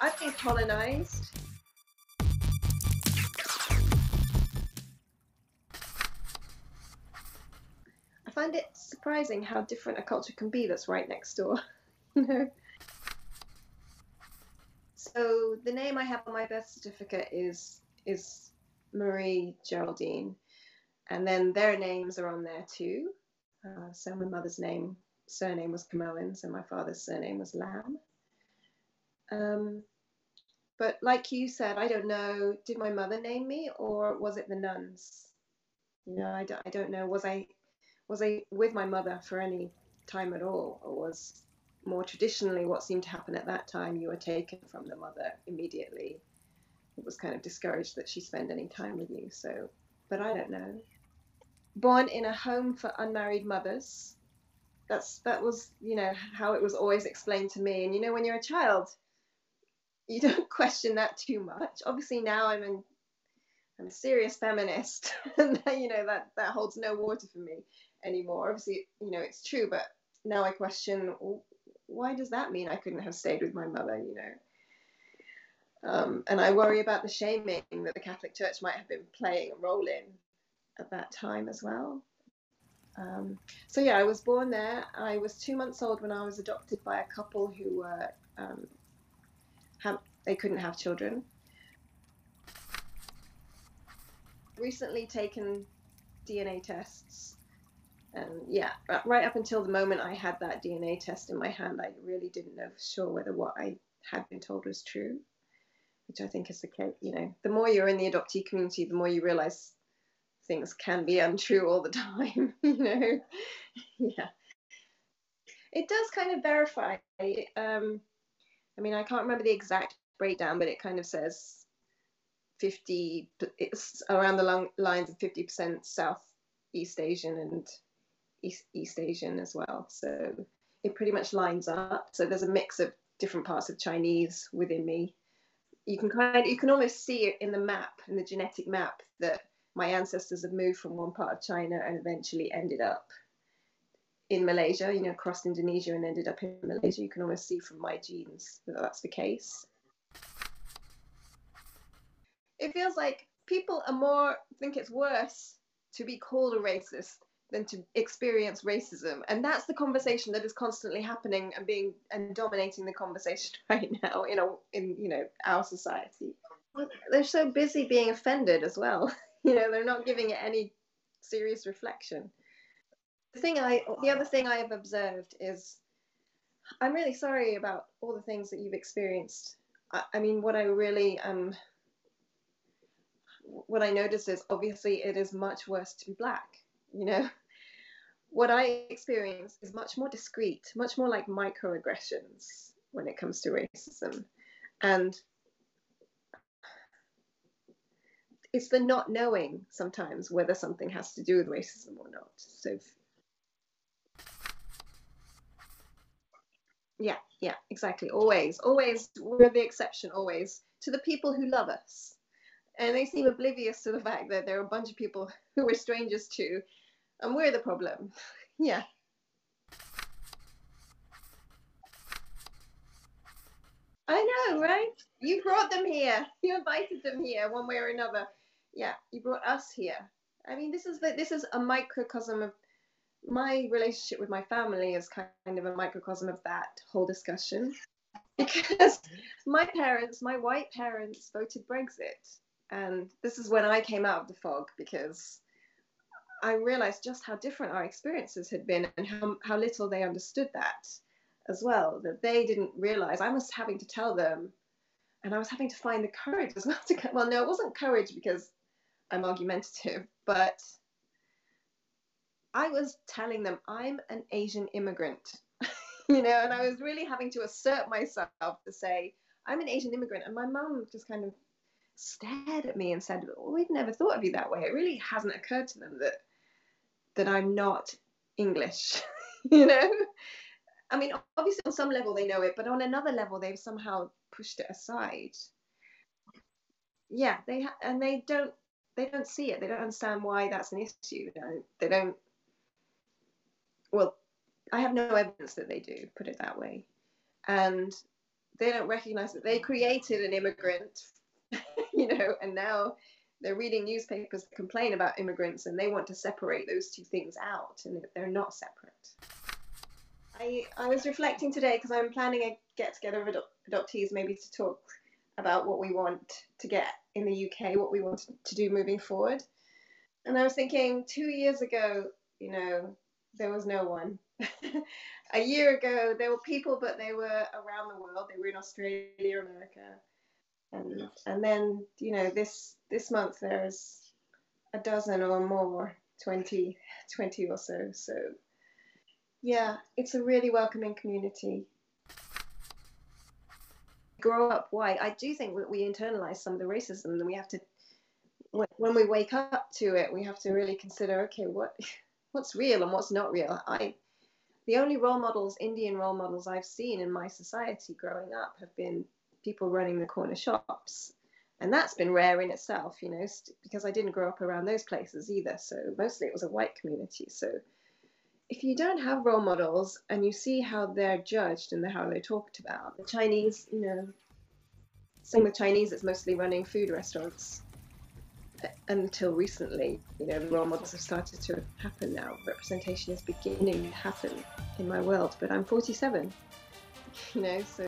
I've been colonized. I find it surprising how different a culture can be that's right next door. know. So the name I have on my birth certificate is is Marie Geraldine, and then their names are on there too. Uh, so my mother's name surname was Camoens, and my father's surname was Lamb. Um, but like you said, I don't know. Did my mother name me, or was it the nuns? You know, I don't, I don't know. Was I was I with my mother for any time at all, or was more traditionally what seemed to happen at that time you were taken from the mother immediately? It was kind of discouraged that she spend any time with you. So, but I don't know. Born in a home for unmarried mothers. That's that was you know how it was always explained to me. And you know when you're a child you don't question that too much. Obviously now I'm an I'm a serious feminist, and you know that that holds no water for me anymore. Obviously, you know it's true, but now I question why does that mean I couldn't have stayed with my mother? You know, um, and I worry about the shaming that the Catholic Church might have been playing a role in at that time as well. Um, so yeah, I was born there. I was two months old when I was adopted by a couple who were um, they couldn't have children. Recently taken DNA tests, and yeah, right up until the moment I had that DNA test in my hand, I really didn't know for sure whether what I had been told was true, which I think is the case. You know, the more you're in the adoptee community, the more you realize things can be untrue all the time. you know, yeah. It does kind of verify. Um, I mean, I can't remember the exact breakdown, but it kind of says 50, it's around the long, lines of 50% South East Asian and East, East Asian as well. So it pretty much lines up. So there's a mix of different parts of Chinese within me. You can kind of, you can almost see it in the map, in the genetic map, that my ancestors have moved from one part of China and eventually ended up in Malaysia, you know, crossed Indonesia and ended up in Malaysia, you can almost see from my genes that that's the case. It feels like people are more think it's worse to be called a racist than to experience racism. And that's the conversation that is constantly happening and being and dominating the conversation right now in a in you know our society. They're so busy being offended as well. You know they're not giving it any serious reflection the thing I, the other thing I have observed is, I'm really sorry about all the things that you've experienced. I, I mean, what I really um, what I notice is obviously it is much worse to be black. You know, what I experience is much more discreet, much more like microaggressions when it comes to racism, and it's the not knowing sometimes whether something has to do with racism or not. So Yeah, yeah, exactly. Always, always, we're the exception, always, to the people who love us. And they seem oblivious to the fact that there are a bunch of people who we're strangers to, and we're the problem. yeah. I know, right? You brought them here. You invited them here, one way or another. Yeah, you brought us here. I mean, this is the, this is a microcosm of my relationship with my family is kind of a microcosm of that whole discussion because my parents, my white parents, voted Brexit. And this is when I came out of the fog because I realized just how different our experiences had been and how, how little they understood that as well. That they didn't realize. I was having to tell them, and I was having to find the courage as well to. Well, no, it wasn't courage because I'm argumentative, but I was telling them I'm an Asian immigrant, you know, and I was really having to assert myself to say I'm an Asian immigrant. And my mum just kind of stared at me and said, well, "We've never thought of you that way." It really hasn't occurred to them that that I'm not English, you know. I mean, obviously on some level they know it, but on another level they've somehow pushed it aside. Yeah, they ha- and they don't they don't see it. They don't understand why that's an issue. They don't, they don't well, I have no evidence that they do, put it that way. And they don't recognize that they created an immigrant, you know, and now they're reading newspapers that complain about immigrants and they want to separate those two things out and they're not separate. I, I was reflecting today because I'm planning a get together of adoptees maybe to talk about what we want to get in the UK, what we want to do moving forward. And I was thinking two years ago, you know, there was no one. a year ago, there were people, but they were around the world. They were in Australia, America, and and then you know this this month there's a dozen or more, 20, 20 or so. So yeah, it's a really welcoming community. Grow up white. I do think that we internalize some of the racism, and we have to when we wake up to it, we have to really consider okay, what what's real and what's not real. I the only role models, Indian role models I've seen in my society growing up have been people running the corner shops. And that's been rare in itself, you know, because I didn't grow up around those places either. So mostly it was a white community. So if you don't have role models and you see how they're judged and the how they're talked about, the Chinese, you know, same with Chinese, it's mostly running food restaurants until recently, you know, role models have started to happen now. Representation is beginning to happen in my world, but I'm 47, you know, so